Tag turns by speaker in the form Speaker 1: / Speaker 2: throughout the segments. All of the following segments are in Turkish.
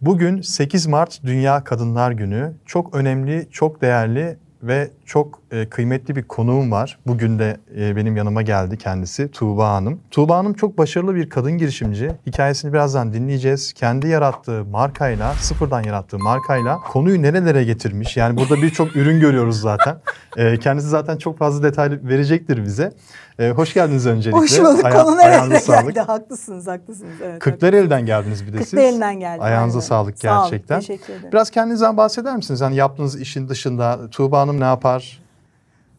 Speaker 1: Bugün 8 Mart Dünya Kadınlar Günü. Çok önemli, çok değerli ve çok e, kıymetli bir konuğum var. Bugün de e, benim yanıma geldi kendisi Tuğba Hanım. Tuğba Hanım çok başarılı bir kadın girişimci. Hikayesini birazdan dinleyeceğiz. Kendi yarattığı markayla, sıfırdan yarattığı markayla konuyu nerelere getirmiş. Yani burada birçok ürün görüyoruz zaten. E, kendisi zaten çok fazla detay verecektir bize. E, hoş geldiniz öncelikle.
Speaker 2: Hoş bulduk.
Speaker 1: Aya-
Speaker 2: Konu nerelere geldi? Haklısınız, haklısınız. Evet,
Speaker 1: Kırklareli'den geldiniz bir de siz.
Speaker 2: Kırklareli'den geldim.
Speaker 1: Ayağınıza
Speaker 2: aynen.
Speaker 1: sağlık
Speaker 2: Sağ olun,
Speaker 1: gerçekten.
Speaker 2: teşekkür ederim.
Speaker 1: Biraz kendinizden bahseder misiniz? Yani yaptığınız işin dışında Tuğba Hanım ne yapar?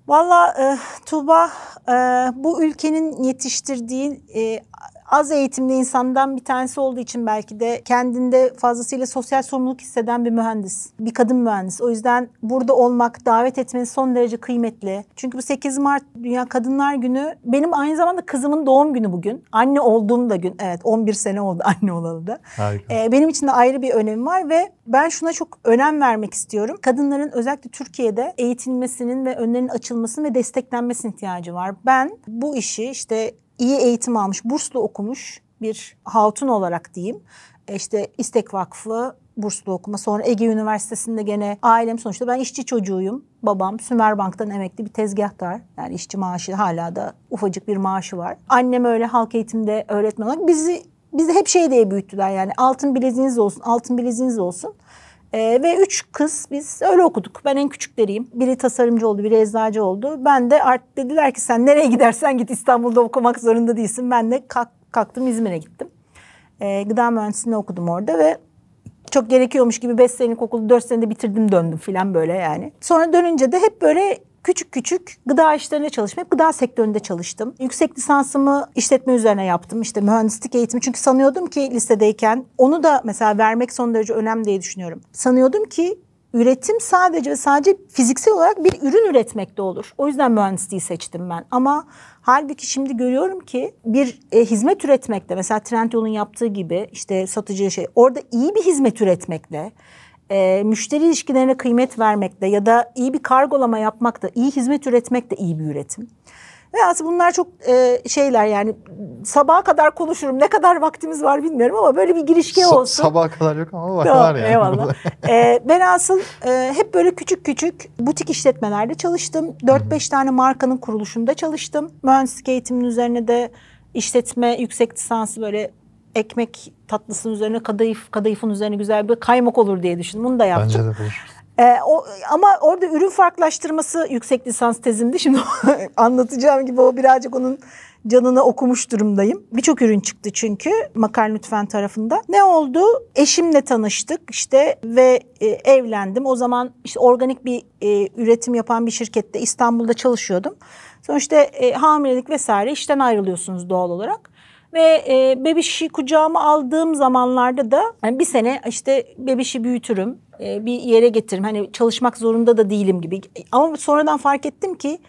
Speaker 2: Valla e, Tuğba e, bu ülkenin yetiştirdiği e, az eğitimli insandan bir tanesi olduğu için belki de kendinde fazlasıyla sosyal sorumluluk hisseden bir mühendis. Bir kadın mühendis. O yüzden burada olmak, davet etmeniz son derece kıymetli. Çünkü bu 8 Mart Dünya Kadınlar Günü benim aynı zamanda kızımın doğum günü bugün. Anne olduğum da gün. Evet 11 sene oldu anne olalı da.
Speaker 1: Harika.
Speaker 2: Ee, benim için de ayrı bir önemi var ve ben şuna çok önem vermek istiyorum. Kadınların özellikle Türkiye'de eğitilmesinin ve önlerinin açılmasının ve desteklenmesinin ihtiyacı var. Ben bu işi işte iyi eğitim almış, burslu okumuş bir hatun olarak diyeyim. E, İşte İstek Vakfı burslu okuma. Sonra Ege Üniversitesi'nde gene ailem sonuçta ben işçi çocuğuyum. Babam Sümerbank'tan emekli bir tezgahtar. Yani işçi maaşı hala da ufacık bir maaşı var. Annem öyle halk eğitimde öğretmen olarak bizi bizi hep şey diye büyüttüler yani altın bileziğiniz olsun, altın bileziğiniz olsun. Ee, ve üç kız biz öyle okuduk. Ben en küçükleriyim. Biri tasarımcı oldu, biri eczacı oldu. Ben de artık dediler ki sen nereye gidersen git İstanbul'da okumak zorunda değilsin. Ben de kalk, kalktım İzmir'e gittim. Ee, gıda mühendisliğini okudum orada ve çok gerekiyormuş gibi 5 senelik okulu 4 senede bitirdim döndüm falan böyle yani. Sonra dönünce de hep böyle küçük küçük gıda işlerinde çalıştım. Gıda sektöründe çalıştım. Yüksek lisansımı işletme üzerine yaptım. İşte mühendislik eğitimi. Çünkü sanıyordum ki lisedeyken onu da mesela vermek son derece önemli diye düşünüyorum. Sanıyordum ki üretim sadece ve sadece fiziksel olarak bir ürün üretmekte olur. O yüzden mühendisliği seçtim ben. Ama halbuki şimdi görüyorum ki bir e, hizmet üretmekte mesela Trendyol'un yaptığı gibi işte satıcı şey orada iyi bir hizmet üretmekle e, müşteri ilişkilerine kıymet vermekte ya da iyi bir kargolama yapmakta, iyi hizmet üretmek de iyi bir üretim. Ve aslında bunlar çok e, şeyler yani sabaha kadar konuşurum. Ne kadar vaktimiz var bilmiyorum ama böyle bir girişke
Speaker 1: Sa-
Speaker 2: olsun.
Speaker 1: sabaha kadar yok ama var,
Speaker 2: Tamam,
Speaker 1: var yani.
Speaker 2: Eyvallah. ee, ben asıl e, hep böyle küçük küçük butik işletmelerde çalıştım. 4-5 tane markanın kuruluşunda çalıştım. Mühendislik eğitiminin üzerine de işletme yüksek lisansı böyle ekmek tatlısının üzerine kadayıf, kadayıfın üzerine güzel bir kaymak olur diye düşündüm. Bunu da yaptım.
Speaker 1: Bence de olur.
Speaker 2: Ee, o, ama orada ürün farklılaştırması yüksek lisans tezimdi. Şimdi anlatacağım gibi o birazcık onun canını okumuş durumdayım. Birçok ürün çıktı çünkü Makar Lütfen tarafında. Ne oldu? Eşimle tanıştık işte ve e, evlendim. O zaman işte organik bir e, üretim yapan bir şirkette İstanbul'da çalışıyordum. Sonuçta e, hamilelik vesaire işten ayrılıyorsunuz doğal olarak. Ve e, bebişi kucağıma aldığım zamanlarda da yani bir sene işte bebişi büyütürüm, e, bir yere getiririm. Hani çalışmak zorunda da değilim gibi. Ama sonradan fark ettim ki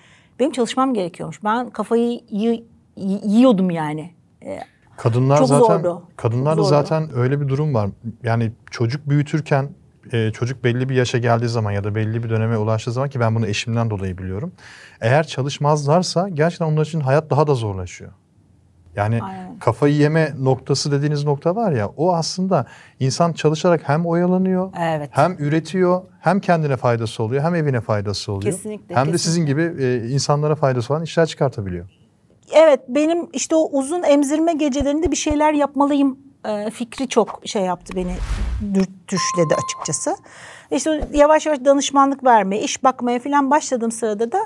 Speaker 2: benim çalışmam gerekiyormuş. Ben kafayı yi- yi- yiyordum yani. E,
Speaker 1: Kadınlar
Speaker 2: Çok
Speaker 1: zaten
Speaker 2: zordu.
Speaker 1: kadınlarda
Speaker 2: Çok zordu.
Speaker 1: zaten öyle bir durum var. Yani çocuk büyütürken e, çocuk belli bir yaşa geldiği zaman ya da belli bir döneme ulaştığı zaman ki ben bunu eşimden dolayı biliyorum. Eğer çalışmazlarsa gerçekten onlar için hayat daha da zorlaşıyor. Yani
Speaker 2: Aynen.
Speaker 1: kafayı yeme noktası dediğiniz nokta var ya o aslında insan çalışarak hem oyalanıyor
Speaker 2: Evet.
Speaker 1: hem üretiyor hem kendine faydası oluyor hem evine faydası oluyor.
Speaker 2: Kesinlikle,
Speaker 1: Hem de
Speaker 2: kesinlikle.
Speaker 1: sizin gibi e, insanlara faydası olan işler çıkartabiliyor.
Speaker 2: Evet benim işte o uzun emzirme gecelerinde bir şeyler yapmalıyım e, fikri çok şey yaptı beni dürtüşledi açıkçası. İşte yavaş yavaş danışmanlık vermeye, iş bakmaya falan başladığım sırada da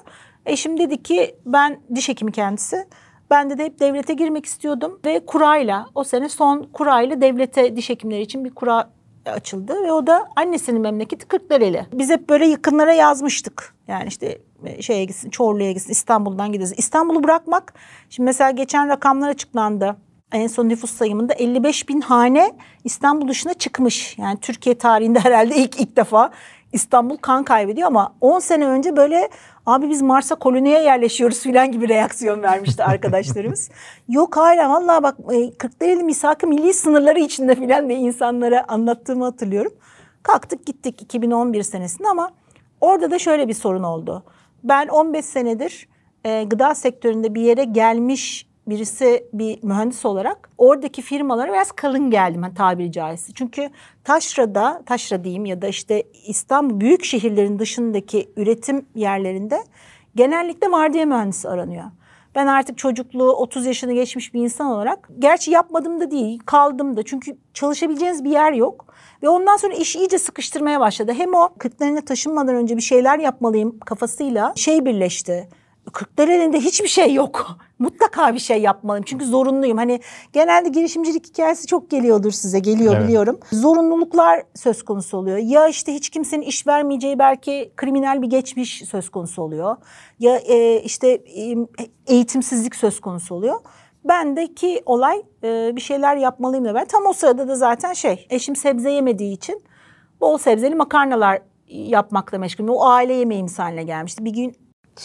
Speaker 2: eşim dedi ki ben diş hekimi kendisi. Ben de, de hep devlete girmek istiyordum ve kurayla o sene son kurayla devlete diş hekimleri için bir kura açıldı ve o da annesinin memleketi Kırklareli. Biz hep böyle yakınlara yazmıştık. Yani işte e, şeye gitsin, Çorlu'ya gitsin, İstanbul'dan gideriz. İstanbul'u bırakmak, şimdi mesela geçen rakamlar açıklandı. En son nüfus sayımında 55 bin hane İstanbul dışına çıkmış. Yani Türkiye tarihinde herhalde ilk ilk defa İstanbul kan kaybediyor ama 10 sene önce böyle abi biz Mars'a koloniye yerleşiyoruz filan gibi reaksiyon vermişti arkadaşlarımız. Yok hala vallahi bak e, Kırklareli misak-ı milli sınırları içinde filan diye insanlara anlattığımı hatırlıyorum. Kalktık gittik 2011 senesinde ama orada da şöyle bir sorun oldu. Ben 15 senedir e, gıda sektöründe bir yere gelmiş birisi bir mühendis olarak oradaki firmalara biraz kalın geldim hani tabiri caizse. Çünkü taşrada, taşra diyeyim ya da işte İstanbul büyük şehirlerin dışındaki üretim yerlerinde genellikle vardiya mühendisi aranıyor. Ben artık çocukluğu 30 yaşını geçmiş bir insan olarak gerçi yapmadım da değil kaldım da çünkü çalışabileceğiniz bir yer yok. Ve ondan sonra iş iyice sıkıştırmaya başladı. Hem o Kırklareli'ne taşınmadan önce bir şeyler yapmalıyım kafasıyla şey birleşti. Kırklareli'nde hiçbir şey yok. Mutlaka bir şey yapmalıyım çünkü zorunluyum. Hani genelde girişimcilik hikayesi çok geliyordur size geliyor
Speaker 1: Evet.
Speaker 2: biliyorum. Zorunluluklar söz konusu oluyor. Ya işte hiç kimsenin iş vermeyeceği belki kriminal bir geçmiş söz konusu oluyor. Ya e, işte e, eğitimsizlik söz konusu oluyor. Bendeki olay e, bir şeyler yapmalıyım da ben. Tam o sırada da zaten şey eşim sebze yemediği için bol sebzeli makarnalar yapmakla meşgulüm. O aile yemeğimiz haline gelmişti. Bir gün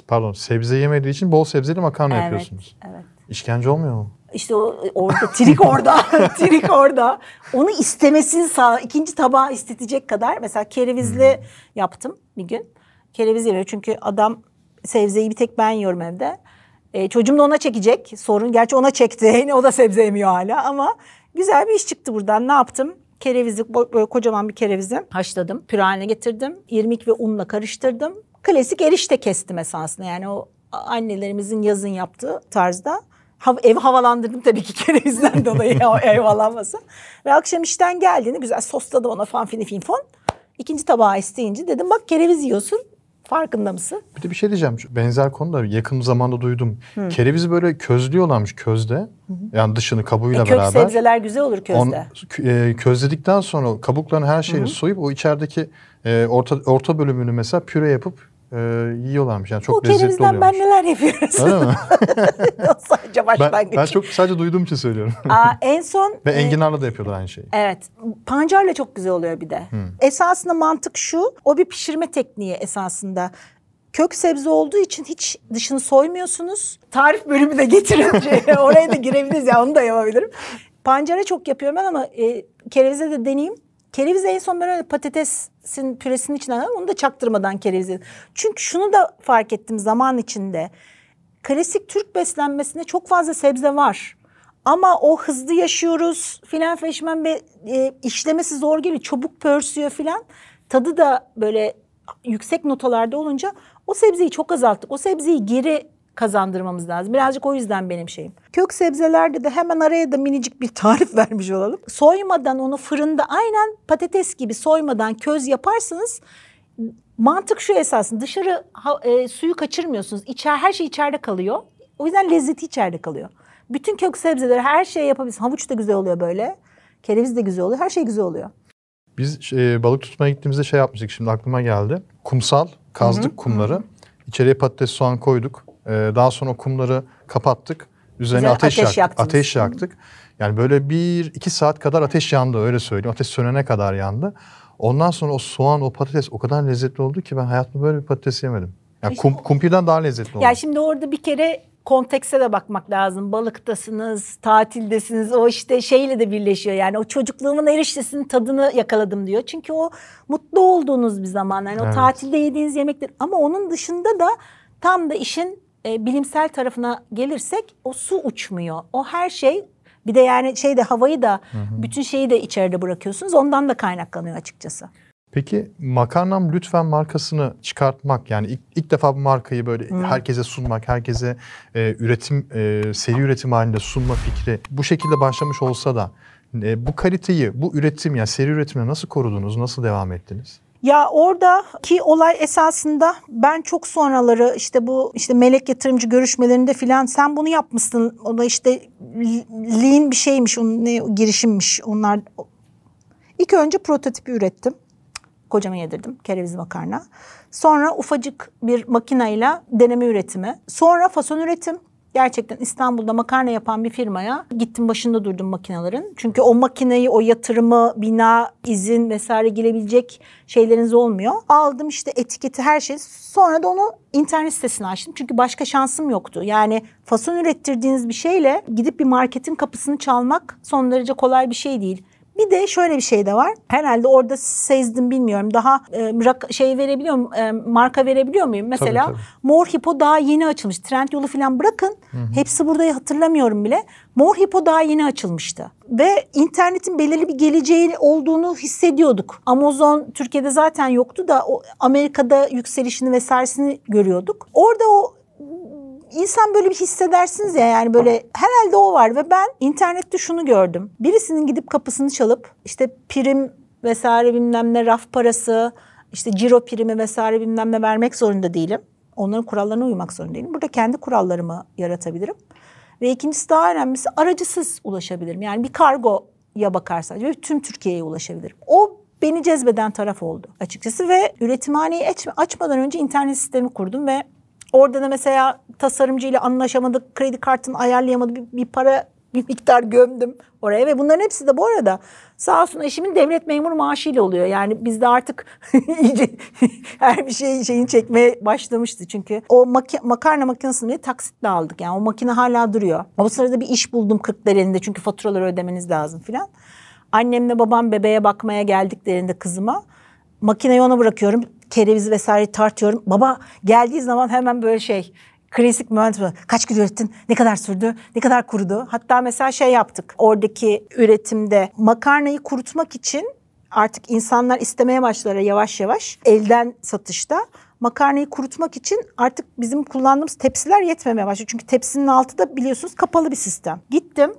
Speaker 1: Pardon sebze yemediği için bol sebzeli makarna
Speaker 2: Evet,
Speaker 1: yapıyorsunuz.
Speaker 2: evet.
Speaker 1: İşkence olmuyor mu?
Speaker 2: İşte o, orada trik orada, trik orada. Onu istemesini sağ, ikinci tabağı istetecek kadar. Mesela kerevizli yaptım bir gün. Kereviz yemiyor çünkü adam sebzeyi bir tek ben yiyorum evde. E, çocuğum da ona çekecek sorun. Gerçi ona çekti. o da sebze yemiyor hala ama güzel bir iş çıktı buradan. Ne yaptım? Kerevizi, böyle kocaman bir kerevizi haşladım. Püre haline getirdim. İrmik ve unla karıştırdım. Klasik erişte kestim esasında. Yani o annelerimizin yazın yaptığı tarzda. Hav- ev havalandırdım tabii ki kerevizden dolayı ev havalanmasın. Ve akşam işten geldiğinde güzel sosladım ona fan fini fin fon. İkinci tabağı isteyince dedim bak kereviz yiyorsun. Farkında mısın?
Speaker 1: Bir de bir şey diyeceğim. Benzer konuda yakın zamanda duydum. Kerevizi böyle közlüyorlarmış közde. Yani dışını kabuğuyla
Speaker 2: E, kök
Speaker 1: beraber.
Speaker 2: sebzeler güzel olur közde.
Speaker 1: On, e, közledikten sonra kabukların her şeyini soyup o içerideki e, orta orta bölümünü mesela püre yapıp e, yiyorlarmış. Yani çok
Speaker 2: o
Speaker 1: lezzetli oluyormuş.
Speaker 2: ben neler yapıyoruz.
Speaker 1: Öyle mi?
Speaker 2: Sadece
Speaker 1: ben,
Speaker 2: başlangıç.
Speaker 1: ben çok sadece duyduğum için söylüyorum.
Speaker 2: Aa, en son
Speaker 1: Ve
Speaker 2: e,
Speaker 1: enginarla da yapıyorlar aynı şeyi.
Speaker 2: Evet. Pancarla çok güzel oluyor bir de. Esasında mantık şu. O bir pişirme tekniği esasında. Kök sebze olduğu için hiç dışını soymuyorsunuz. Tarif bölümü de getirince oraya da girebiliriz ya onu da yapabilirim. Pancara çok yapıyorum ben ama e, kerevize de deneyeyim. Kerevizi en son böyle patatesin püresinin alıyorum. Onu da çaktırmadan kerevizi. Çünkü şunu da fark ettim zaman içinde. Klasik Türk beslenmesinde çok fazla sebze var. Ama o hızlı yaşıyoruz filan feşmen ve e, işlemesi zor geliyor. Çabuk pörsüyor filan. Tadı da böyle yüksek notalarda olunca o sebzeyi çok azalttık. O sebzeyi geri kazandırmamız lazım. Birazcık o yüzden benim şeyim. Kök sebzelerde de hemen araya da minicik bir tarif vermiş olalım. Soymadan onu fırında aynen patates gibi soymadan köz yaparsanız mantık şu esasında dışarı e, suyu kaçırmıyorsunuz. İçer, her şey içeride kalıyor. O yüzden lezzeti içeride kalıyor. Bütün kök sebzeleri her şeyi yapabilirsiniz. Havuç da güzel oluyor böyle. Kereviz de güzel oluyor. Her şey güzel oluyor.
Speaker 1: Biz e, balık tutmaya gittiğimizde şey yapmıştık şimdi aklıma geldi. Kumsal kazdık kumları. İçeriye patates soğan koyduk. E, daha sonra o kumları kapattık. Üzerine
Speaker 2: Üzerine
Speaker 1: ateş,
Speaker 2: ateş
Speaker 1: yaktık. Ateş yaktık. Yani böyle bir iki saat kadar ateş yandı öyle söyleyeyim. Ateş sönene kadar yandı. Ondan sonra o soğan, o patates o kadar lezzetli oldu ki ben hayatımda böyle bir patates yemedim. Yani kum, kumpirden daha lezzetli oldu.
Speaker 2: Ya şimdi orada bir kere kontekste de bakmak lazım. Balıktasınız, tatildesiniz. O işte şeyle de birleşiyor. Yani o çocukluğumun eriştesinin tadını yakaladım diyor. Çünkü o mutlu olduğunuz bir zaman. Yani o
Speaker 1: Evet.
Speaker 2: tatilde yediğiniz yemekler. Ama onun dışında da tam da işin e, bilimsel tarafına gelirsek o su uçmuyor. O her şey bir de yani şeyde havayı da bütün şeyi de içeride bırakıyorsunuz. Ondan da kaynaklanıyor açıkçası.
Speaker 1: Peki makarnam lütfen markasını çıkartmak yani ilk, ilk defa bu markayı böyle herkese sunmak, herkese e, üretim e, seri üretim halinde sunma fikri bu şekilde başlamış olsa da e, bu kaliteyi, bu üretim yani seri üretimle nasıl korudunuz, nasıl devam ettiniz?
Speaker 2: Ya oradaki olay esasında ben çok sonraları işte bu işte melek yatırımcı görüşmelerinde filan sen bunu yapmışsın. O da işte lean bir şeymiş, onun ne girişimmiş. Onlar İlk önce prototipi ürettim. Kocama yedirdim kereviz makarna. Sonra ufacık bir makinayla deneme üretimi. Sonra fason üretim. Gerçekten İstanbul'da makarna yapan bir firmaya gittim başında durdum makinelerin. Çünkü o makineyi, o yatırımı, bina, izin vesaire girebilecek şeyleriniz olmuyor. Aldım işte etiketi her şey. Sonra da onu internet sitesine açtım. Çünkü başka şansım yoktu. Yani fason ürettirdiğiniz bir şeyle gidip bir marketin kapısını çalmak son derece kolay bir şey değil. Bir de şöyle bir şey de var. Herhalde orada sezdim bilmiyorum. Daha e, şey verebiliyor muyum? e, marka verebiliyor muyum? Mesela
Speaker 1: tabii.
Speaker 2: Mor Hippo daha yeni açılmış. Trend yolu falan bırakın. Hepsi burada hatırlamıyorum bile. Mor Hippo daha yeni açılmıştı. Ve internetin belirli bir geleceği olduğunu hissediyorduk. Amazon Türkiye'de zaten yoktu da o Amerika'da yükselişini vesairesini görüyorduk. Orada o İnsan böyle bir hissedersiniz ya yani böyle herhalde o var ve ben internette şunu gördüm. Birisinin gidip kapısını çalıp işte prim vesaire bilmem ne raf parası işte ciro primi vesaire bilmem ne vermek zorunda değilim. Onların kurallarına uymak zorunda değilim. Burada kendi kurallarımı yaratabilirim. Ve ikincisi daha önemlisi aracısız ulaşabilirim. Yani bir kargoya bakarsanız ve tüm Türkiye'ye ulaşabilirim. O beni cezbeden taraf oldu açıkçası ve üretimhaneyi aç- açmadan önce internet sistemi kurdum ve orada da mesela tasarımcıyla anlaşamadık, kredi kartını ayarlayamadı bir, bir para bir miktar gömdüm oraya ve bunların hepsi de bu arada sağ olsun eşimin devlet memuru maaşıyla oluyor. Yani bizde artık iyice her bir şey şeyini çekmeye başlamıştı. Çünkü o maki- makarna makinesini taksitle aldık. Yani o makine hala duruyor. O sırada bir iş buldum 40 elinde çünkü faturaları ödemeniz lazım filan. Annemle babam bebeğe bakmaya geldiklerinde kızıma makineyi ona bırakıyorum. Kerevizi vesaire tartıyorum. Baba geldiği zaman hemen böyle şey klasik mühendis kaç kilo ürettin? Ne kadar sürdü? Ne kadar kurudu? Hatta mesela şey yaptık. Oradaki üretimde makarnayı kurutmak için artık insanlar istemeye başladılar yavaş yavaş. Elden satışta makarnayı kurutmak için artık bizim kullandığımız tepsiler yetmemeye başladı. Çünkü tepsinin altı da biliyorsunuz kapalı bir sistem. Gittim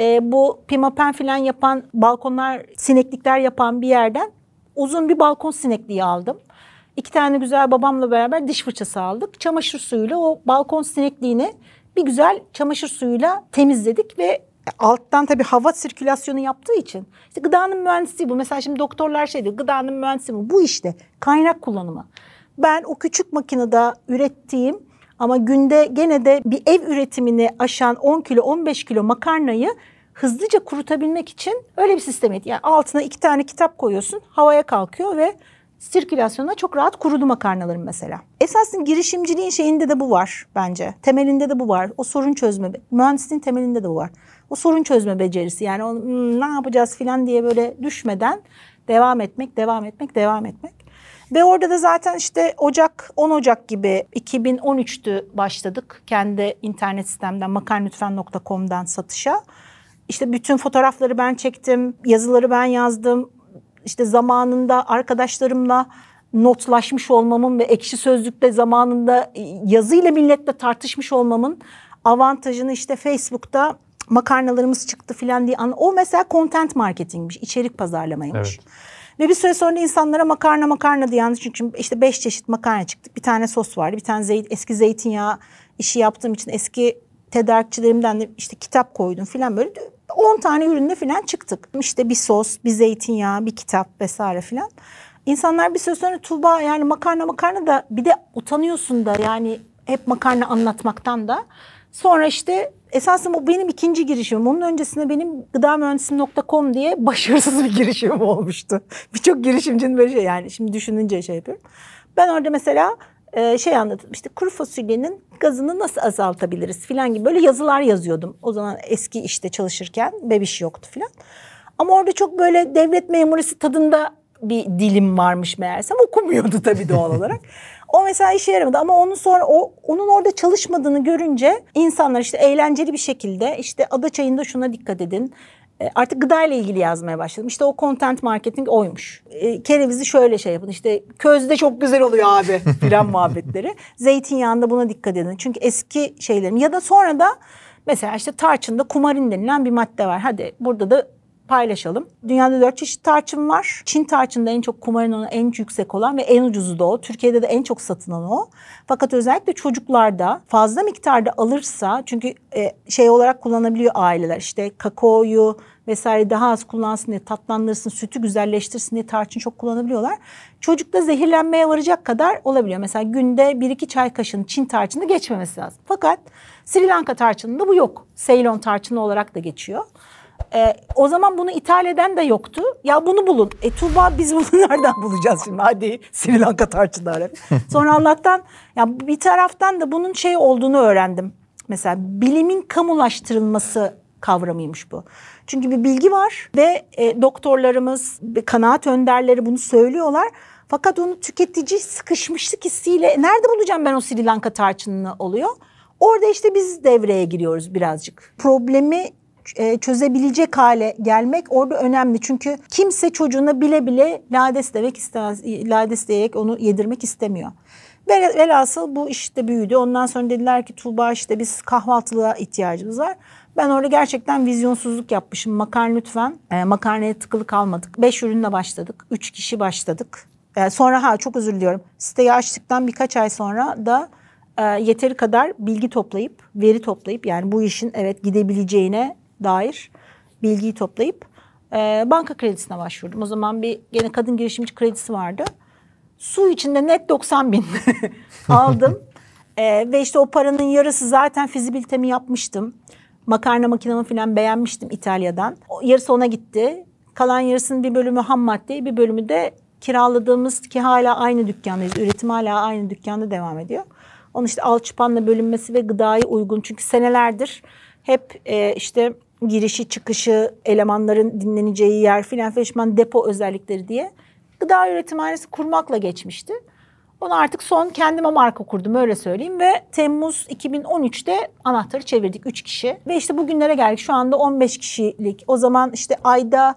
Speaker 2: e, bu pimapen falan yapan balkonlar sineklikler yapan bir yerden uzun bir balkon sinekliği aldım. İki tane güzel babamla beraber diş fırçası aldık. Çamaşır suyuyla o balkon sinekliğini bir güzel çamaşır suyuyla temizledik ve alttan tabii hava sirkülasyonu yaptığı için işte gıdanın mühendisliği bu. Mesela şimdi doktorlar şey diyor gıdanın mühendisliği bu. Bu işte kaynak kullanımı. Ben o küçük makinede ürettiğim ama günde gene de bir ev üretimini aşan 10 kilo 15 kilo makarnayı hızlıca kurutabilmek için öyle bir sistem et. Yani altına iki tane kitap koyuyorsun havaya kalkıyor ve sirkülasyonda çok rahat kurudu makarnalarım mesela. Esasın girişimciliğin şeyinde de bu var bence. Temelinde de bu var. O sorun çözme, mühendisliğin temelinde de bu var. O sorun çözme becerisi yani o, "Hmm, ne yapacağız filan diye böyle düşmeden devam etmek, devam etmek, devam etmek. Ve orada da zaten işte Ocak, 10 Ocak gibi 2013'tü başladık. Kendi internet sistemden makarnlütfen.com'dan satışa. İşte bütün fotoğrafları ben çektim, yazıları ben yazdım. İşte zamanında arkadaşlarımla notlaşmış olmamın ve ekşi sözlükte zamanında yazıyla milletle tartışmış olmamın avantajını işte Facebook'ta makarnalarımız çıktı falan diye. an- O mesela content marketingmiş, içerik pazarlamaymış.
Speaker 1: Evet.
Speaker 2: Ve bir süre sonra insanlara makarna makarna diye yanlış çünkü işte beş çeşit makarna çıktı. Bir tane sos vardı, bir tane zeyt, eski zeytinyağı işi yaptığım için eski tedarikçilerimden de işte kitap koydum falan böyle 10 tane ürünle falan çıktık. İşte bir sos, bir zeytinyağı, bir kitap vesaire falan. İnsanlar bir süre sonra Tuğba yani makarna makarna da bir de utanıyorsun da yani hep makarna anlatmaktan da. Sonra işte esasında bu benim ikinci girişimim. Onun öncesinde benim gıdamühendisim.com diye başarısız bir girişimim olmuştu. Birçok girişimcinin böyle şey yani şimdi düşününce şey yapıyorum. Ben orada mesela e, şey anlattım işte kuru fasulyenin gazını nasıl azaltabiliriz filan gibi böyle yazılar yazıyordum. O zaman eski işte çalışırken bebiş yoktu filan. Ama orada çok böyle devlet memurisi tadında bir dilim varmış meğersem okumuyordu tabii doğal olarak. O mesela işe yaramadı ama onun sonra o onun orada çalışmadığını görünce insanlar işte eğlenceli bir şekilde işte ada çayında şuna dikkat edin. E, Artık gıda ile ilgili yazmaya başladım. İşte o content marketing oymuş. E, kerevizi şöyle şey yapın. İşte közde çok güzel oluyor abi filan muhabbetleri. Zeytinyağında buna dikkat edin. Çünkü eski şeylerim ya da sonra da mesela işte tarçında kumarin denilen bir madde var. Hadi burada da paylaşalım. Dünyada dört çeşit tarçın var. Çin tarçında en çok kumarin oranı en yüksek olan ve en ucuzu da o. Türkiye'de de en çok satılan o. Fakat özellikle çocuklarda fazla miktarda alırsa çünkü e, şey olarak kullanabiliyor aileler. İşte kakaoyu vesaire daha az kullansın diye tatlandırsın, sütü güzelleştirsin diye tarçın çok kullanabiliyorlar. Çocukta zehirlenmeye varacak kadar olabiliyor. Mesela günde bir iki çay kaşığını Çin tarçını geçmemesi lazım. Fakat Sri Lanka tarçınında bu yok. Ceylon tarçını olarak da geçiyor. Ee, o zaman bunu ithal eden de yoktu. Ya bunu bulun. E Tuğba biz bunu nereden bulacağız şimdi? Hadi Sri Lanka tarçınları. Sonra Allah'tan ya bir taraftan da bunun şey olduğunu öğrendim. Mesela bilimin kamulaştırılması kavramıymış bu. Çünkü bir bilgi var ve e, doktorlarımız, kanaat önderleri bunu söylüyorlar. Fakat onu tüketici sıkışmışlık hissiyle nerede bulacağım ben o Sri Lanka tarçınını oluyor. Orada işte biz devreye giriyoruz birazcık. Problemi e, çözebilecek hale gelmek orada önemli. Çünkü kimse çocuğuna bile bile lades demek istemez. Lades diyerek onu yedirmek istemiyor. Vel, velhasıl bu işte büyüdü. Ondan sonra dediler ki Tuğba işte biz kahvaltılığa ihtiyacımız var. Ben orada gerçekten vizyonsuzluk yapmışım. Makarna lütfen. E, makarnaya tıkılı kalmadık. Beş ürünle başladık. Üç kişi başladık. E, sonra ha çok özür diliyorum. Siteyi açtıktan birkaç ay sonra da e, yeteri kadar bilgi toplayıp, veri toplayıp yani bu işin evet gidebileceğine dair bilgiyi toplayıp e, banka kredisine başvurdum. O zaman bir gene kadın girişimci kredisi vardı. Su içinde net 90 bin aldım. e, ve işte o paranın yarısı zaten fizibilitemi yapmıştım. Makarna makinamı falan beğenmiştim İtalya'dan. O, yarısı ona gitti. Kalan yarısının bir bölümü ham madde, bir bölümü de kiraladığımız ki hala aynı dükkandayız. Üretim hala aynı dükkanda devam ediyor. Onun işte alçıpanla bölünmesi ve gıdaya uygun. Çünkü senelerdir hep e, işte girişi çıkışı, elemanların dinleneceği yer filan feşman depo özellikleri diye gıda üretimhanesi kurmakla geçmişti. Onu artık son kendime marka kurdum öyle söyleyeyim ve Temmuz 2013'te anahtarı çevirdik 3 kişi. Ve işte bugünlere geldik şu anda 15 kişilik. O zaman işte ayda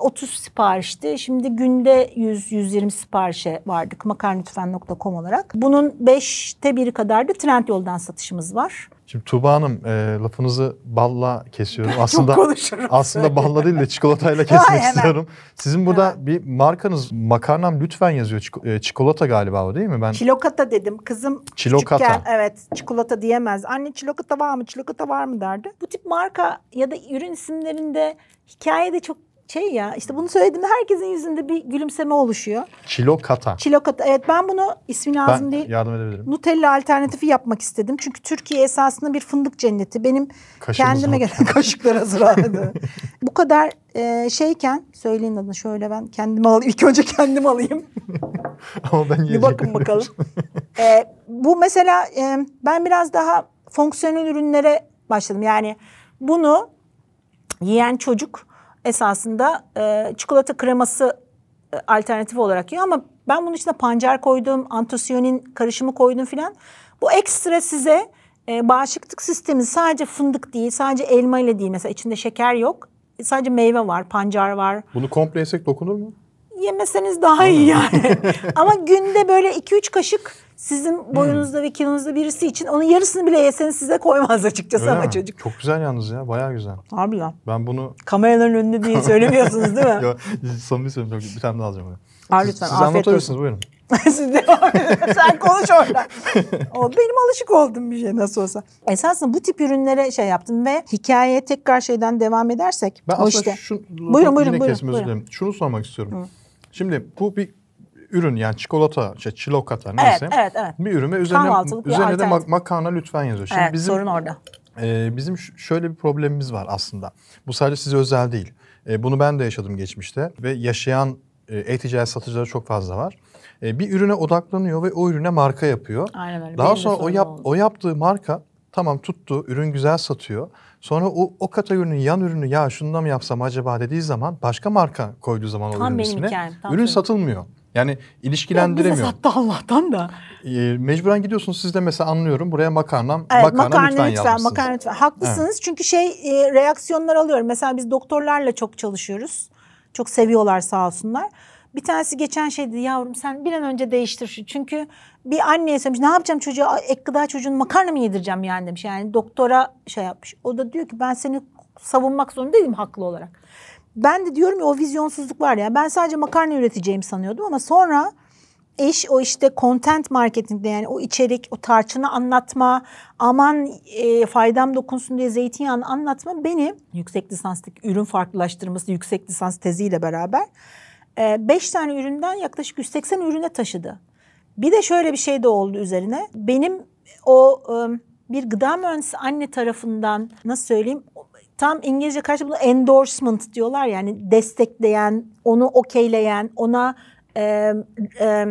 Speaker 2: 30 e, siparişti. Şimdi günde 100-120 siparişe vardık makarnalütfen.com olarak. Bunun 5'te biri kadar da Trendyol'dan satışımız var.
Speaker 1: Şimdi Tuğba Hanım e, lafınızı balla kesiyorum. Aslında
Speaker 2: konuşurum.
Speaker 1: aslında balla değil de çikolatayla kesmek istiyorum. Sizin burada bir markanız makarnam lütfen yazıyor. Çiko- e, çikolata galiba o değil mi? Ben
Speaker 2: Çilokata dedim. Kızım
Speaker 1: Çilokata.
Speaker 2: küçükken evet çikolata diyemez. Anne çilokata var mı? Çilokata var mı derdi. Bu tip marka ya da ürün isimlerinde hikaye de çok şey ya işte bunu söylediğimde herkesin yüzünde bir gülümseme oluşuyor.
Speaker 1: çilokata.
Speaker 2: Çilokata evet ben bunu ismi lazım
Speaker 1: Ben
Speaker 2: değil.
Speaker 1: yardım edebilirim.
Speaker 2: Nutella alternatifi yapmak istedim. Çünkü Türkiye esasında bir fındık cenneti. Benim
Speaker 1: Kaşığımız
Speaker 2: kendime gelen kaşıklar hazır aldı. Bu kadar e, şeyken söyleyin adını şöyle ben kendimi alayım. İlk önce kendim alayım.
Speaker 1: Ama ben
Speaker 2: Bir bakın bakalım. Ee, bu mesela e, ben biraz daha fonksiyonel ürünlere başladım. Yani bunu yiyen çocuk esasında e, çikolata kreması e, alternatifi olarak yiyor ama ben bunun içine pancar koydum, antosiyonin karışımı koydum filan. Bu ekstra size e, bağışıklık sistemi sadece fındık değil, sadece elma ile değil. Mesela içinde şeker yok. Sadece meyve var, pancar var
Speaker 1: Bunu komple yesek dokunur mu?
Speaker 2: Yemeseniz daha iyi yani. Ama günde böyle 2-3 kaşık sizin boyunuzda ve kilonuzda birisi için onun yarısını bile yeseniz size koymaz açıkçası
Speaker 1: Öyle
Speaker 2: ama
Speaker 1: mi?
Speaker 2: çocuk.
Speaker 1: Çok güzel yalnız ya. Bayağı güzel.
Speaker 2: Harbi lan.
Speaker 1: Ben bunu
Speaker 2: Kameraların önünde diye söylemiyorsunuz değil mi?
Speaker 1: ya, samimi söylüyorum. Bir tane daha alacağım. Siz,
Speaker 2: lütfen
Speaker 1: siz
Speaker 2: afiyet
Speaker 1: anlatabilirsiniz buyurun.
Speaker 2: Siz devam edin. Sen konuş orada. O, benim alışık olduğum bir şey nasıl olsa. Esasında bu tip ürünlere şey yaptım ve hikayeye tekrar şeyden devam edersek.
Speaker 1: Ben aslında
Speaker 2: işte.
Speaker 1: şu,
Speaker 2: Buyurun, buyurun,
Speaker 1: yine
Speaker 2: buyurun, buyurun.
Speaker 1: Şunu sormak istiyorum. Şimdi bu bir ürün yani çikolata, şey, çilokata neyse.
Speaker 2: Evet, evet, evet.
Speaker 1: Bir ürün ve üzerine,
Speaker 2: Kahvaltılık bir
Speaker 1: üzerine de
Speaker 2: alternatif.
Speaker 1: mak- makarna lütfen yazıyor. Şimdi
Speaker 2: Evet,
Speaker 1: bizim
Speaker 2: sorun orada.
Speaker 1: e, bizim ş- şöyle bir problemimiz var aslında. Bu sadece size özel değil. E, bunu ben de yaşadım geçmişte ve yaşayan e, e-ticaret satıcıları çok fazla var. E, bir ürüne odaklanıyor ve o ürüne marka yapıyor.
Speaker 2: Aynen öyle.
Speaker 1: Daha
Speaker 2: Benim de
Speaker 1: sonra o
Speaker 2: sorunum
Speaker 1: yap
Speaker 2: oldu.
Speaker 1: o yaptığı marka tamam tuttu, ürün güzel satıyor. Sonra o o kategorinin yan ürünü ya şunu da mı yapsam acaba dediği zaman başka marka koyduğu zaman o
Speaker 2: Tam
Speaker 1: ürünün
Speaker 2: benim
Speaker 1: ismine
Speaker 2: tam
Speaker 1: ürün
Speaker 2: benim.
Speaker 1: satılmıyor. Yani ilişkilendiremiyor.
Speaker 2: sattı Allah'tan da.
Speaker 1: E, mecburen gidiyorsunuz siz de mesela anlıyorum buraya makarnam
Speaker 2: Evet,
Speaker 1: makarna,
Speaker 2: makarna,
Speaker 1: lütfen,
Speaker 2: lütfen, makarna lütfen. Haklısınız çünkü şey e, reaksiyonlar alıyorum. Mesela biz doktorlarla çok çalışıyoruz. Çok seviyorlar sağ olsunlar. Bir tanesi geçen şey dedi yavrum sen bir an önce değiştir şu. Çünkü bir anneye söylemiş ne yapacağım çocuğa ek gıda çocuğun makarna mı yedireceğim yani demiş. Yani doktora şey yapmış. O da diyor ki ben seni savunmak zorundayım haklı olarak. Ben de diyorum ya o vizyonsuzluk var ya ben sadece makarna üreteceğimi sanıyordum ama sonra eş o işte content marketingde yani o içerik, o tarçını anlatma, aman e, faydam dokunsun diye zeytinyağını anlatma beni yüksek lisanslık ürün farklılaştırması yüksek lisans teziyle beraber 5 tane üründen yaklaşık 180 ürüne taşıdı. Bir de şöyle bir şey de oldu üzerine. Benim o e, bir gıda mühendisi anne tarafından nasıl söyleyeyim tam İngilizce karşı bunu endorsement diyorlar yani destekleyen, onu okeyleyen, ona e, e,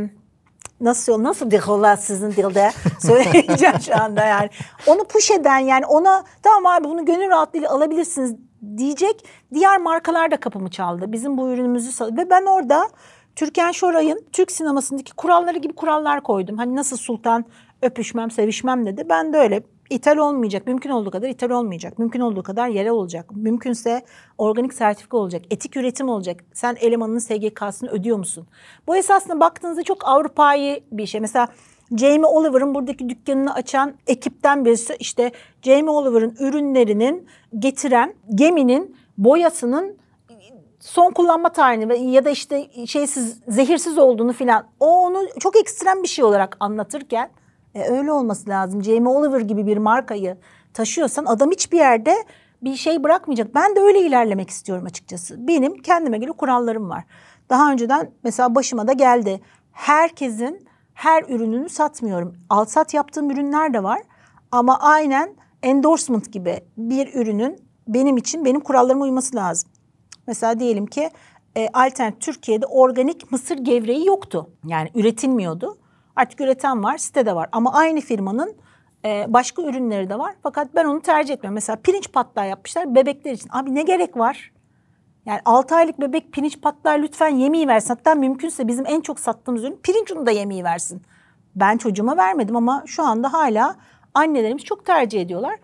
Speaker 2: nasıl nasıl dekolar sizin dilde söyleyeceğim şu anda yani. Onu push eden yani ona tamam abi bunu gönül rahatlığıyla alabilirsiniz diyecek diğer markalar da kapımı çaldı. Bizim bu ürünümüzü sal- ve ben orada Türkan Şoray'ın Türk sinemasındaki kuralları gibi kurallar koydum. Hani nasıl sultan öpüşmem, sevişmem dedi. Ben de öyle ithal olmayacak. Mümkün olduğu kadar ithal olmayacak. Mümkün olduğu kadar yerel olacak. Mümkünse organik sertifika olacak. Etik üretim olacak. Sen elemanının SGK'sını ödüyor musun? Bu esasında baktığınızda çok Avrupa'yı bir şey. Mesela Jamie Oliver'ın buradaki dükkanını açan ekipten birisi işte Jamie Oliver'ın ürünlerinin getiren geminin boyasının son kullanma tarihini ya da işte şeysiz zehirsiz olduğunu filan o onu çok ekstrem bir şey olarak anlatırken e, öyle olması lazım. Jamie Oliver gibi bir markayı taşıyorsan adam hiçbir yerde bir şey bırakmayacak. Ben de öyle ilerlemek istiyorum açıkçası. Benim kendime göre kurallarım var. Daha önceden mesela başıma da geldi. Herkesin her ürününü satmıyorum. Alsat yaptığım ürünler de var. Ama aynen endorsement gibi bir ürünün benim için benim kurallarıma uyması lazım. Mesela diyelim ki e, alternatif Türkiye'de organik mısır gevreği yoktu. Yani üretilmiyordu. Artık üreten var, sitede var. Ama aynı firmanın e, başka ürünleri de var. Fakat ben onu tercih etmiyorum. Mesela pirinç patlağı yapmışlar bebekler için. Abi ne gerek var? Yani 6 aylık bebek pirinç patlar lütfen yemeği versin. Hatta mümkünse bizim en çok sattığımız ürün pirinç unu da yemeği versin. Ben çocuğuma vermedim ama şu anda hala annelerimiz çok tercih ediyorlar.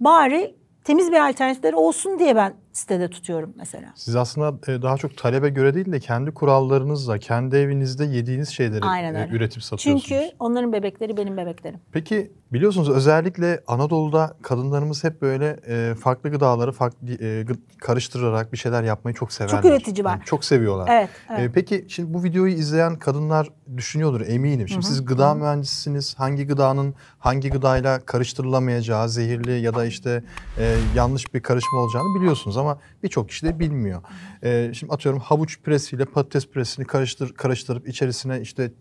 Speaker 2: Bari temiz bir alternatifleri olsun diye ben sitede tutuyorum mesela.
Speaker 1: Siz aslında e, daha çok talebe göre değil de kendi kurallarınızla, kendi evinizde yediğiniz şeyleri
Speaker 2: Aynen
Speaker 1: e,
Speaker 2: öyle.
Speaker 1: üretip satıyorsunuz.
Speaker 2: Çünkü onların bebekleri benim bebeklerim.
Speaker 1: Peki biliyorsunuz özellikle Anadolu'da kadınlarımız hep böyle e, farklı gıdaları farklı e, karıştırarak bir şeyler yapmayı çok severler.
Speaker 2: üretici var.
Speaker 1: Yani çok seviyorlar.
Speaker 2: Evet,
Speaker 1: E,
Speaker 2: evet.
Speaker 1: peki şimdi bu videoyu izleyen kadınlar düşünüyordur eminim. Şimdi siz gıda mühendisisiniz. Hangi gıdanın hangi gıdayla karıştırılamayacağı, zehirli ya da işte e, yanlış bir karışma olacağını biliyorsunuz ama birçok kişi de bilmiyor. E, şimdi atıyorum havuç püresiyle patates püresini karıştır karıştırıp içerisine işte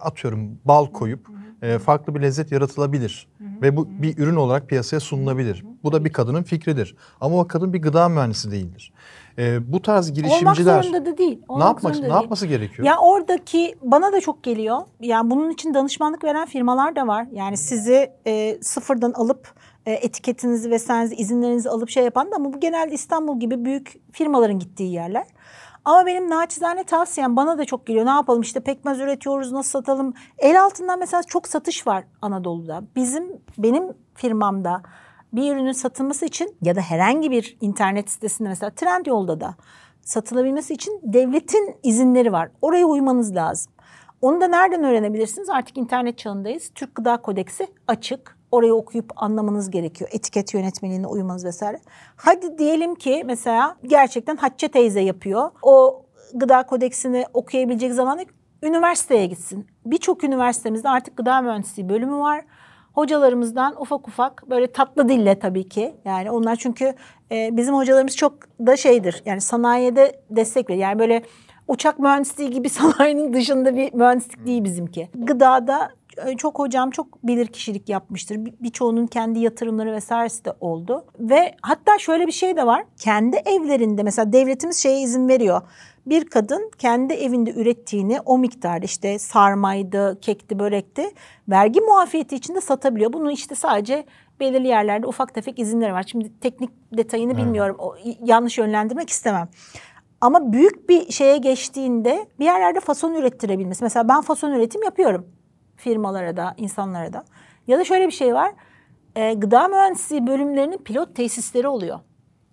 Speaker 1: atıyorum bal koyup e, farklı bir lezzet yaratılabilir ve bu bir ürün olarak piyasaya sunulabilir. Bu da bir kadının fikridir. Ama o kadın bir gıda mühendisi değildir. E, bu tarz girişimciler
Speaker 2: Olmak zorunda da değil.
Speaker 1: ne
Speaker 2: Olmak
Speaker 1: yapmak
Speaker 2: zorunda
Speaker 1: ne
Speaker 2: değil.
Speaker 1: yapması gerekiyor?
Speaker 2: Ya oradaki bana da çok geliyor. Yani bunun için danışmanlık veren firmalar da var. Yani sizi e, sıfırdan alıp e, etiketinizi vesairenizi izinlerinizi alıp şey yapan da ama bu genelde İstanbul gibi büyük firmaların gittiği yerler. Ama benim naçizane tavsiyem bana da çok geliyor. Ne yapalım işte pekmez üretiyoruz nasıl satalım. El altından mesela çok satış var Anadolu'da. Bizim benim firmamda bir ürünün satılması için ya da herhangi bir internet sitesinde mesela Trendyol'da da satılabilmesi için devletin izinleri var. Oraya uymanız lazım. Onu da nereden öğrenebilirsiniz? Artık internet çağındayız. Türk Gıda Kodeksi açık. Orayı okuyup anlamanız gerekiyor. Etiket yönetmeliğine uymanız vesaire. Hadi diyelim ki mesela gerçekten Hatice teyze yapıyor. O gıda kodeksini okuyabilecek zaman üniversiteye gitsin. Birçok üniversitemizde artık gıda mühendisliği bölümü var. Hocalarımızdan ufak ufak böyle tatlı dille tabii ki. Yani onlar çünkü e, bizim hocalarımız çok da şeydir. Yani sanayide destek verir. Yani böyle uçak mühendisliği gibi sanayinin dışında bir mühendislik değil bizimki. Gıdada çok hocam çok bilir kişilik yapmıştır. Bir- Birçoğunun kendi yatırımları vesairesi de oldu. Ve hatta şöyle bir şey de var. Kendi evlerinde mesela devletimiz şeye izin veriyor. Bir kadın kendi evinde ürettiğini o miktarda işte sarmaydı, kekti, börekti vergi muafiyeti içinde satabiliyor. Bunu işte sadece belirli yerlerde ufak tefek izinleri var. Şimdi teknik detayını bilmiyorum. O, yanlış yönlendirmek istemem. Ama büyük bir şeye geçtiğinde bir yerlerde fason ürettirebilmesi. Mesela ben fason üretim yapıyorum firmalara da, insanlara da. Ya da şöyle bir şey var. e, gıda mühendisliği bölümlerinin pilot tesisleri oluyor.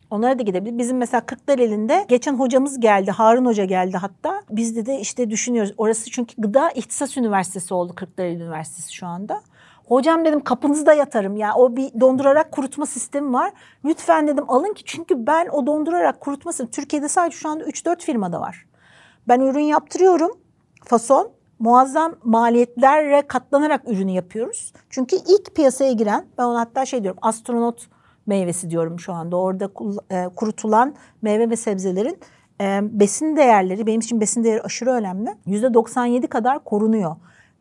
Speaker 2: Onlara da gidebilir. Bizim mesela Kırklareli'nde geçen hocamız geldi. Harun Hoca geldi hatta. Biz de, de işte düşünüyoruz. Orası çünkü Gıda İhtisas Üniversitesi oldu Kırklareli Üniversitesi şu anda. Hocam dedim kapınızda yatarım. Yani o bir dondurarak kurutma sistemi var. Lütfen dedim alın ki çünkü ben o dondurarak kurutmasını Türkiye'de sadece şu anda 3-4 firmada var. Ben ürün yaptırıyorum. Fason muazzam maliyetlerle katlanarak ürünü yapıyoruz. Çünkü ilk piyasaya giren ben ona hatta şey diyorum astronot meyvesi diyorum şu anda. Orada e, kurutulan meyve ve sebzelerin e, besin değerleri benim için besin değeri aşırı önemli. %97 kadar korunuyor.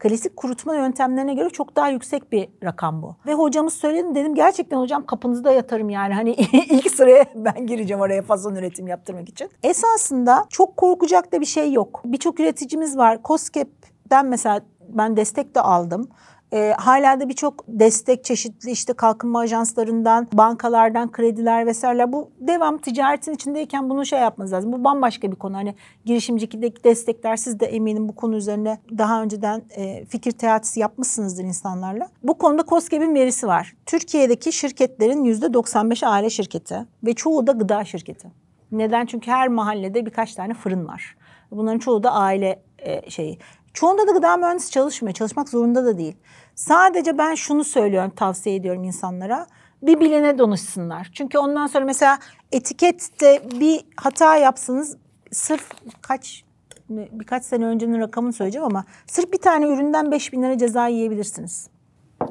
Speaker 2: Klasik kurutma yöntemlerine göre çok daha yüksek bir rakam bu. Ve hocamız söyledi dedim gerçekten hocam kapınızda yatarım yani hani ilk sıraya ben gireceğim oraya fason üretim yaptırmak için. Esasında çok korkacak da bir şey yok. Birçok üreticimiz var. COSGAP'den mesela ben destek de aldım. Ee, hala da birçok destek çeşitli işte kalkınma ajanslarından, bankalardan krediler vesaireler. Bu devam ticaretin içindeyken bunu şey yapmanız lazım. Bu bambaşka bir konu. Hani girişimcilikteki destekler siz de eminim bu konu üzerine daha önceden e, fikir teatisi yapmışsınızdır insanlarla. Bu konuda KOSGEB'in verisi var. Türkiye'deki şirketlerin %95 aile şirketi ve çoğu da gıda şirketi. Neden? Çünkü her mahallede birkaç tane fırın var. Bunların çoğu da aile e, şeyi. Çoğunda da gıda mühendisi çalışmıyor. Çalışmak zorunda da değil. Sadece ben şunu söylüyorum, tavsiye ediyorum insanlara. Bir bilene danışsınlar. Çünkü ondan sonra mesela etikette bir hata yapsanız sırf kaç birkaç sene öncenin rakamını söyleyeceğim ama sırf bir tane üründen 5000 lira ceza yiyebilirsiniz.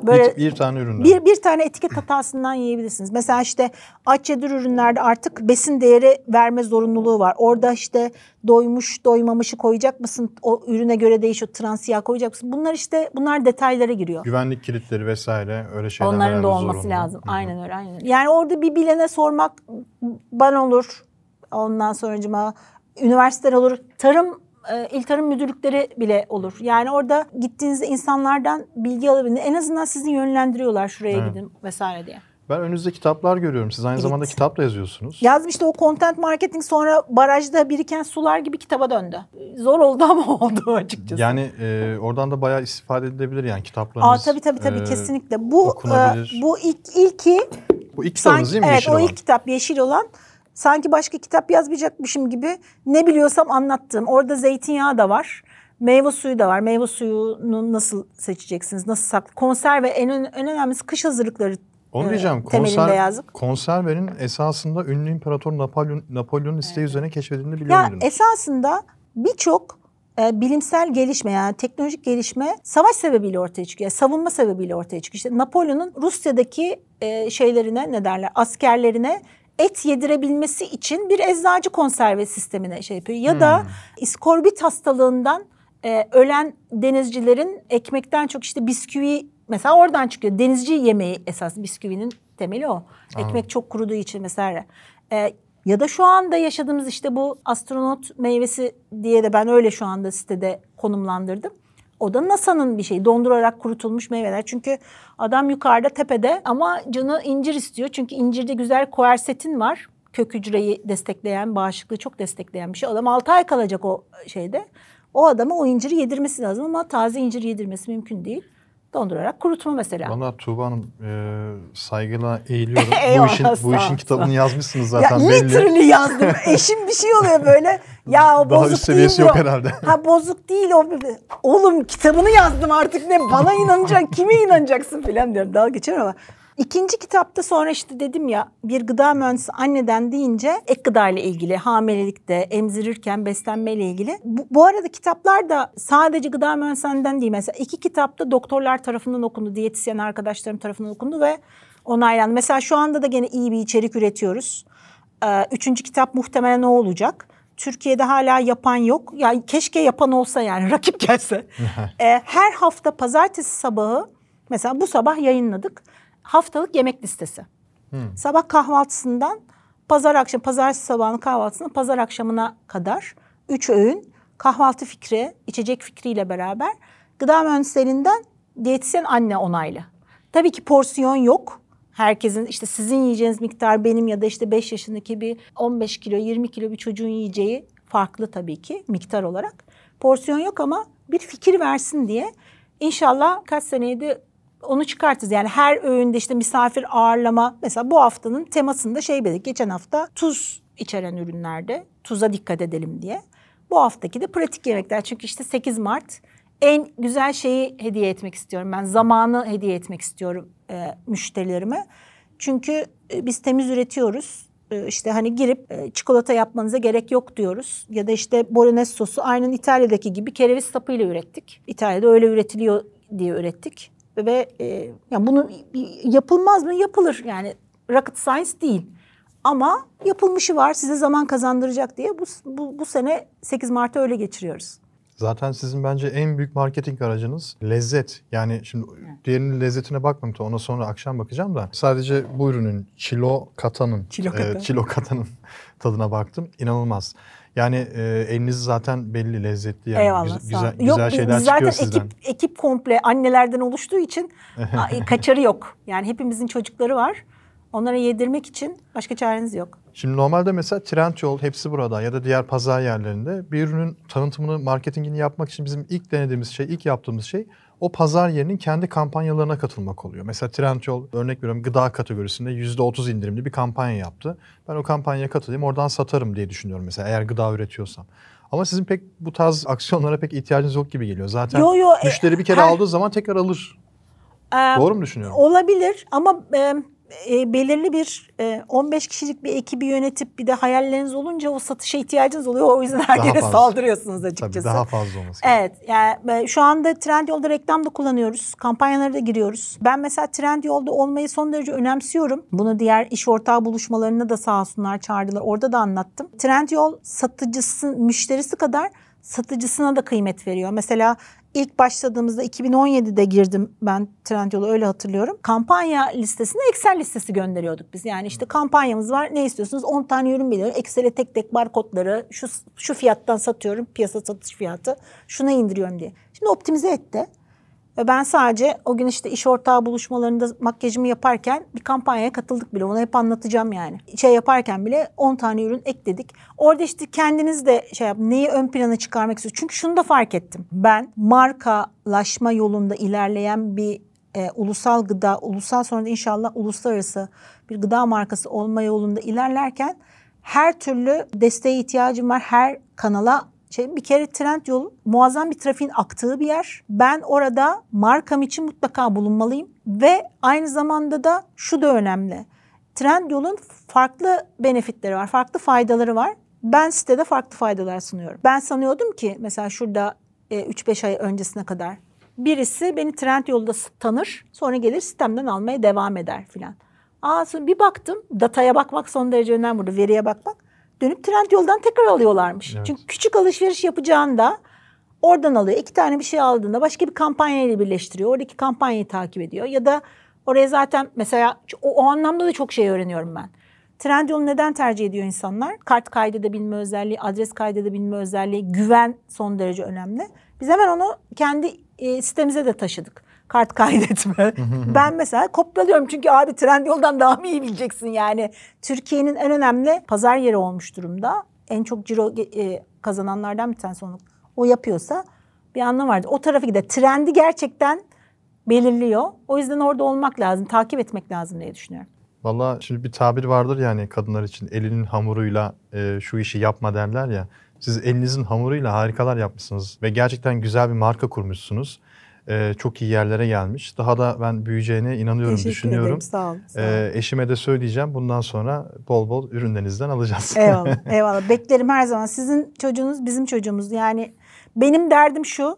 Speaker 1: Bir, bir tane üründen.
Speaker 2: Bir, bir tane etiket hatasından yiyebilirsiniz. Mesela işte aç yedir ürünlerde artık besin değeri verme zorunluluğu var. Orada işte doymuş doymamışı koyacak mısın? O ürüne göre değişiyor. Trans yağ koyacak mısın? Bunlar işte bunlar detaylara giriyor.
Speaker 1: Güvenlik kilitleri vesaire öyle şeyler
Speaker 2: Onların da olması
Speaker 1: zorunlu.
Speaker 2: lazım.
Speaker 1: Hı hı.
Speaker 2: Aynen öyle. Aynen. Yani orada bir bilene sormak bana olur. Ondan sonracıma üniversiteler olur. Tarım e, il tarım müdürlükleri bile olur. Yani orada gittiğinizde insanlardan bilgi alabilir. En azından sizi yönlendiriyorlar şuraya
Speaker 1: Evet.
Speaker 2: gidin vesaire diye.
Speaker 1: Ben önünüzde kitaplar görüyorum. Siz aynı
Speaker 2: Evet.
Speaker 1: zamanda kitap da yazıyorsunuz.
Speaker 2: Yazdım işte o content marketing sonra barajda biriken sular gibi kitaba döndü. Zor oldu ama oldu açıkçası.
Speaker 1: Yani e, oradan da bayağı istifade edilebilir yani
Speaker 2: Aa,
Speaker 1: kitaplarınız.
Speaker 2: tabii tabii tabii
Speaker 1: e,
Speaker 2: kesinlikle. Bu e, bu ilk ilki
Speaker 1: Bu ilk kitabınız değil mi?
Speaker 2: evet
Speaker 1: Yeşil
Speaker 2: o
Speaker 1: olan?
Speaker 2: ilk kitap yeşil olan sanki başka kitap yazmayacakmışım gibi ne biliyorsam anlattığım. Orada zeytinyağı da var. Meyve suyu da var. Meyve suyunu nasıl seçeceksiniz? Nasıl saklı? Konserve en, en önemlisi kış hazırlıkları
Speaker 1: Onu
Speaker 2: e,
Speaker 1: diyeceğim. Konser, konservenin esasında ünlü imparator Napolyon, Napolyon'un isteği üzerine keşfedildiğini biliyor
Speaker 2: Ya
Speaker 1: muydunuz?
Speaker 2: esasında birçok e, bilimsel gelişme yani teknolojik gelişme savaş sebebiyle ortaya çıkıyor. Yani savunma sebebiyle ortaya çıkıyor. İşte Napolyon'un Rusya'daki e, şeylerine ne derler askerlerine et yedirebilmesi için bir eczacı konserve sistemine şey yapıyor. Ya da
Speaker 1: Hmm.
Speaker 2: iskorbit hastalığından e, ölen denizcilerin ekmekten çok işte bisküvi mesela oradan çıkıyor. Denizci yemeği esas bisküvinin temeli o. Ekmek çok kuruduğu için mesela. E, ya da şu anda yaşadığımız işte bu astronot meyvesi diye de ben öyle şu anda sitede konumlandırdım. O da NASA'nın bir şeyi. Dondurarak kurutulmuş meyveler. Çünkü adam yukarıda tepede ama canı incir istiyor. Çünkü incirde güzel koersetin var. Kök hücreyi destekleyen, bağışıklığı çok destekleyen bir şey. Adam 6 ay kalacak o şeyde. O adama o inciri yedirmesi lazım ama taze incir yedirmesi mümkün değil. Dondurarak kurutma mesela.
Speaker 1: Valla Tuğba Hanım e, saygıyla eğiliyorum. bu işin bu işin kitabını yazmışsınız
Speaker 2: ya
Speaker 1: zaten belli.
Speaker 2: literally yazdım. Eşim bir şey oluyor böyle. Ya o
Speaker 1: Daha
Speaker 2: bozuk
Speaker 1: üst seviyesi
Speaker 2: değildir
Speaker 1: yok
Speaker 2: o.
Speaker 1: herhalde.
Speaker 2: Ha bozuk değil o. Oğlum kitabını yazdım artık ne bana inanacak kime inanacaksın falan diyorum. Dalga geçiyorum ama. İkinci kitapta sonra işte dedim ya bir gıda mühendisi anneden deyince ek gıda ile ilgili hamilelikte emzirirken beslenmeyle ilgili. Bu, bu arada kitaplar da sadece gıda mühendisinden değil mesela iki kitapta doktorlar tarafından okundu, diyetisyen arkadaşlarım tarafından okundu ve onaylandı. Mesela şu anda da gene iyi bir içerik üretiyoruz. Ee, Üçüncü kitap muhtemelen ne olacak? Türkiye'de hala yapan yok. Ya keşke yapan olsa yani rakip gelse. Ee, her hafta pazartesi sabahı mesela bu sabah yayınladık. Haftalık yemek listesi. Sabah kahvaltısından pazar akşam, pazartesi sabahının kahvaltısından pazar akşamına kadar üç öğün kahvaltı fikri, içecek fikriyle beraber gıda mühendislerinden diyetisyen anne onaylı. Tabii ki porsiyon yok. Herkesin işte sizin yiyeceğiniz miktar benim ya da işte 5 yaşındaki bir 15 kilo 20 kilo bir çocuğun yiyeceği farklı tabii ki miktar olarak. Porsiyon yok ama bir fikir versin diye inşallah kaç seneye de onu çıkartırız. Yani her öğünde işte misafir ağırlama mesela bu haftanın temasında şey dedik. Geçen hafta tuz içeren ürünlerde tuza dikkat edelim diye. Bu haftaki de pratik yemekler. Çünkü işte 8 Mart en güzel şeyi hediye etmek istiyorum. Ben zamanı hediye etmek istiyorum e, müşterilerime. Çünkü e, biz temiz üretiyoruz. E, işte hani girip e, çikolata yapmanıza gerek yok diyoruz. Ya da işte bolognese sosu aynen İtalya'daki gibi kereviz sapıyla ürettik. İtalya'da öyle üretiliyor diye ürettik. Ve e, yani bunu yapılmaz mı? Yapılır. Yani rocket science değil. Ama yapılmışı var size zaman kazandıracak diye bu, bu, bu sene 8 Mart'ı öyle geçiriyoruz.
Speaker 1: Zaten sizin bence en büyük marketing aracınız lezzet. Yani şimdi diğerinin lezzetine bakmadım. Ona sonra akşam bakacağım da. Sadece bu ürünün çilo katanın,
Speaker 2: Çilo kata.
Speaker 1: çilo katanın tadına baktım. İnanılmaz. Yani e, eliniz zaten belli lezzetli yani.
Speaker 2: Eyvallah.
Speaker 1: Güzel, güzel, güzel
Speaker 2: yok,
Speaker 1: şeyler
Speaker 2: biz zaten
Speaker 1: çıkıyor sizden.
Speaker 2: ekip ekip komple annelerden oluştuğu için kaçarı yok. Yani hepimizin çocukları var. Onlara yedirmek için başka çareniz yok.
Speaker 1: Şimdi normalde mesela Trendyol hepsi burada ya da diğer pazar yerlerinde bir ürünün tanıtımını, marketingini yapmak için bizim ilk denediğimiz şey, ilk yaptığımız şey o pazar yerinin kendi kampanyalarına katılmak oluyor. Mesela Trendyol örnek veriyorum gıda kategorisinde %30 indirimli bir kampanya yaptı. Ben o kampanyaya katılayım oradan satarım diye düşünüyorum mesela eğer gıda üretiyorsam. Ama sizin pek bu tarz aksiyonlara pek ihtiyacınız yok gibi geliyor. Zaten
Speaker 2: Yo, yo, e,
Speaker 1: müşteri bir kere
Speaker 2: her-
Speaker 1: aldığı zaman tekrar alır.
Speaker 2: Ee,
Speaker 1: Doğru mu düşünüyorum?
Speaker 2: Olabilir ama e, e, belirli bir e, 15 kişilik bir ekibi yönetip bir de hayalleriniz olunca o satışa ihtiyacınız oluyor. O yüzden her
Speaker 1: Daha
Speaker 2: yere
Speaker 1: fazla.
Speaker 2: saldırıyorsunuz açıkçası.
Speaker 1: Tabii daha fazla olması.
Speaker 2: Evet yani e, şu anda Trendyol'da reklam da kullanıyoruz. Kampanyalara da giriyoruz. Ben mesela Trendyol'da olmayı son derece önemsiyorum. Bunu diğer iş ortağı buluşmalarına da sağ olsunlar çağırdılar. Orada da anlattım. Trendyol satıcısı, müşterisi kadar satıcısına da kıymet veriyor. Mesela ilk başladığımızda 2017'de girdim ben Trendyol'a öyle hatırlıyorum. Kampanya listesine Excel listesi gönderiyorduk biz. Yani işte kampanyamız var ne istiyorsunuz 10 tane ürün belirliyor. Excel'e tek tek barkodları şu, şu fiyattan satıyorum piyasa satış fiyatı şuna indiriyorum diye. Şimdi optimize etti. Ve ben sadece o gün işte iş ortağı buluşmalarında makyajımı yaparken bir kampanyaya katıldık bile. Onu hep anlatacağım yani. Şey yaparken bile 10 tane ürün ekledik. Orada işte kendiniz de şey yap, neyi ön plana çıkarmak istiyorsunuz? Çünkü şunu da fark ettim. Ben markalaşma yolunda ilerleyen bir e, ulusal gıda, ulusal sonra da inşallah uluslararası bir gıda markası olma yolunda ilerlerken her türlü desteğe ihtiyacım var. Her kanala şey, bir kere Trendyol muazzam bir trafiğin aktığı bir yer. Ben orada markam için mutlaka bulunmalıyım ve aynı zamanda da şu da önemli. Trendyol'un farklı benefitleri var, farklı faydaları var. Ben sitede farklı faydalar sunuyorum. Ben sanıyordum ki mesela şurada e, 3-5 ay öncesine kadar birisi beni Trendyol'da tanır, sonra gelir sistemden almaya devam eder filan. Aa, sonra bir baktım, dataya bakmak son derece önemli burada, veriye bakmak. Dönüp Trendyol'dan tekrar alıyorlarmış.
Speaker 1: Evet.
Speaker 2: Çünkü küçük alışveriş yapacağında oradan alıyor. İki tane bir şey aldığında başka bir kampanyayla birleştiriyor. Oradaki kampanyayı takip ediyor. Ya da oraya zaten mesela o, o anlamda da çok şey öğreniyorum ben. Trendyol'u neden tercih ediyor insanlar? Kart kaydedebilme özelliği, adres kaydedebilme özelliği, güven son derece önemli. Biz hemen onu kendi e, sitemize de taşıdık. Kart kaydetme. ben mesela kopyalıyorum çünkü abi Trendyol'dan daha mı iyi bileceksin yani. Türkiye'nin en önemli pazar yeri olmuş durumda. En çok ciro e, kazananlardan bir tanesi onu. O yapıyorsa bir anlam vardır. O tarafa gider. Trendi gerçekten belirliyor. O yüzden orada olmak lazım, takip etmek lazım diye düşünüyorum.
Speaker 1: Valla şimdi bir tabir vardır yani kadınlar için elinin hamuruyla e, şu işi yapma derler ya. Siz elinizin hamuruyla harikalar yapmışsınız ve gerçekten güzel bir marka kurmuşsunuz. E, çok iyi yerlere gelmiş. Daha da ben büyüyeceğine inanıyorum,
Speaker 2: Teşekkür
Speaker 1: düşünüyorum.
Speaker 2: ederim. Sağ olun. Sağ olun.
Speaker 1: E, eşime de söyleyeceğim. Bundan sonra bol bol ürünlerinizden alacağız.
Speaker 2: Eyvallah, eyvallah. Beklerim her zaman. Sizin çocuğunuz bizim çocuğumuz. Yani benim derdim şu.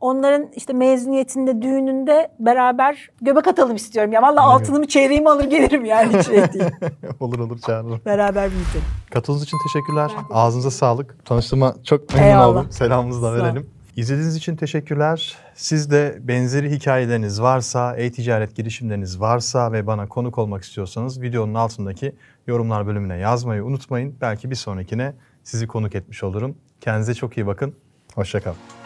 Speaker 2: Onların işte mezuniyetinde, düğününde beraber göbek atalım istiyorum. Ya vallahi
Speaker 1: Evet.
Speaker 2: altınımı çeyreğimi alır gelirim yani hiç şey değil.
Speaker 1: olur olur çağırırım.
Speaker 2: beraber büyütelim.
Speaker 1: Katıldığınız için teşekkürler. Ağzınıza sağlık. Tanıştığıma çok memnun
Speaker 2: Eyvallah.
Speaker 1: oldum. Selamımızı da verelim. İzlediğiniz için teşekkürler. Siz de benzeri hikayeleriniz varsa, e-ticaret girişimleriniz varsa ve bana konuk olmak istiyorsanız videonun altındaki yorumlar bölümüne yazmayı unutmayın. Belki bir sonrakine sizi konuk etmiş olurum. Kendinize çok iyi bakın. Hoşçakalın.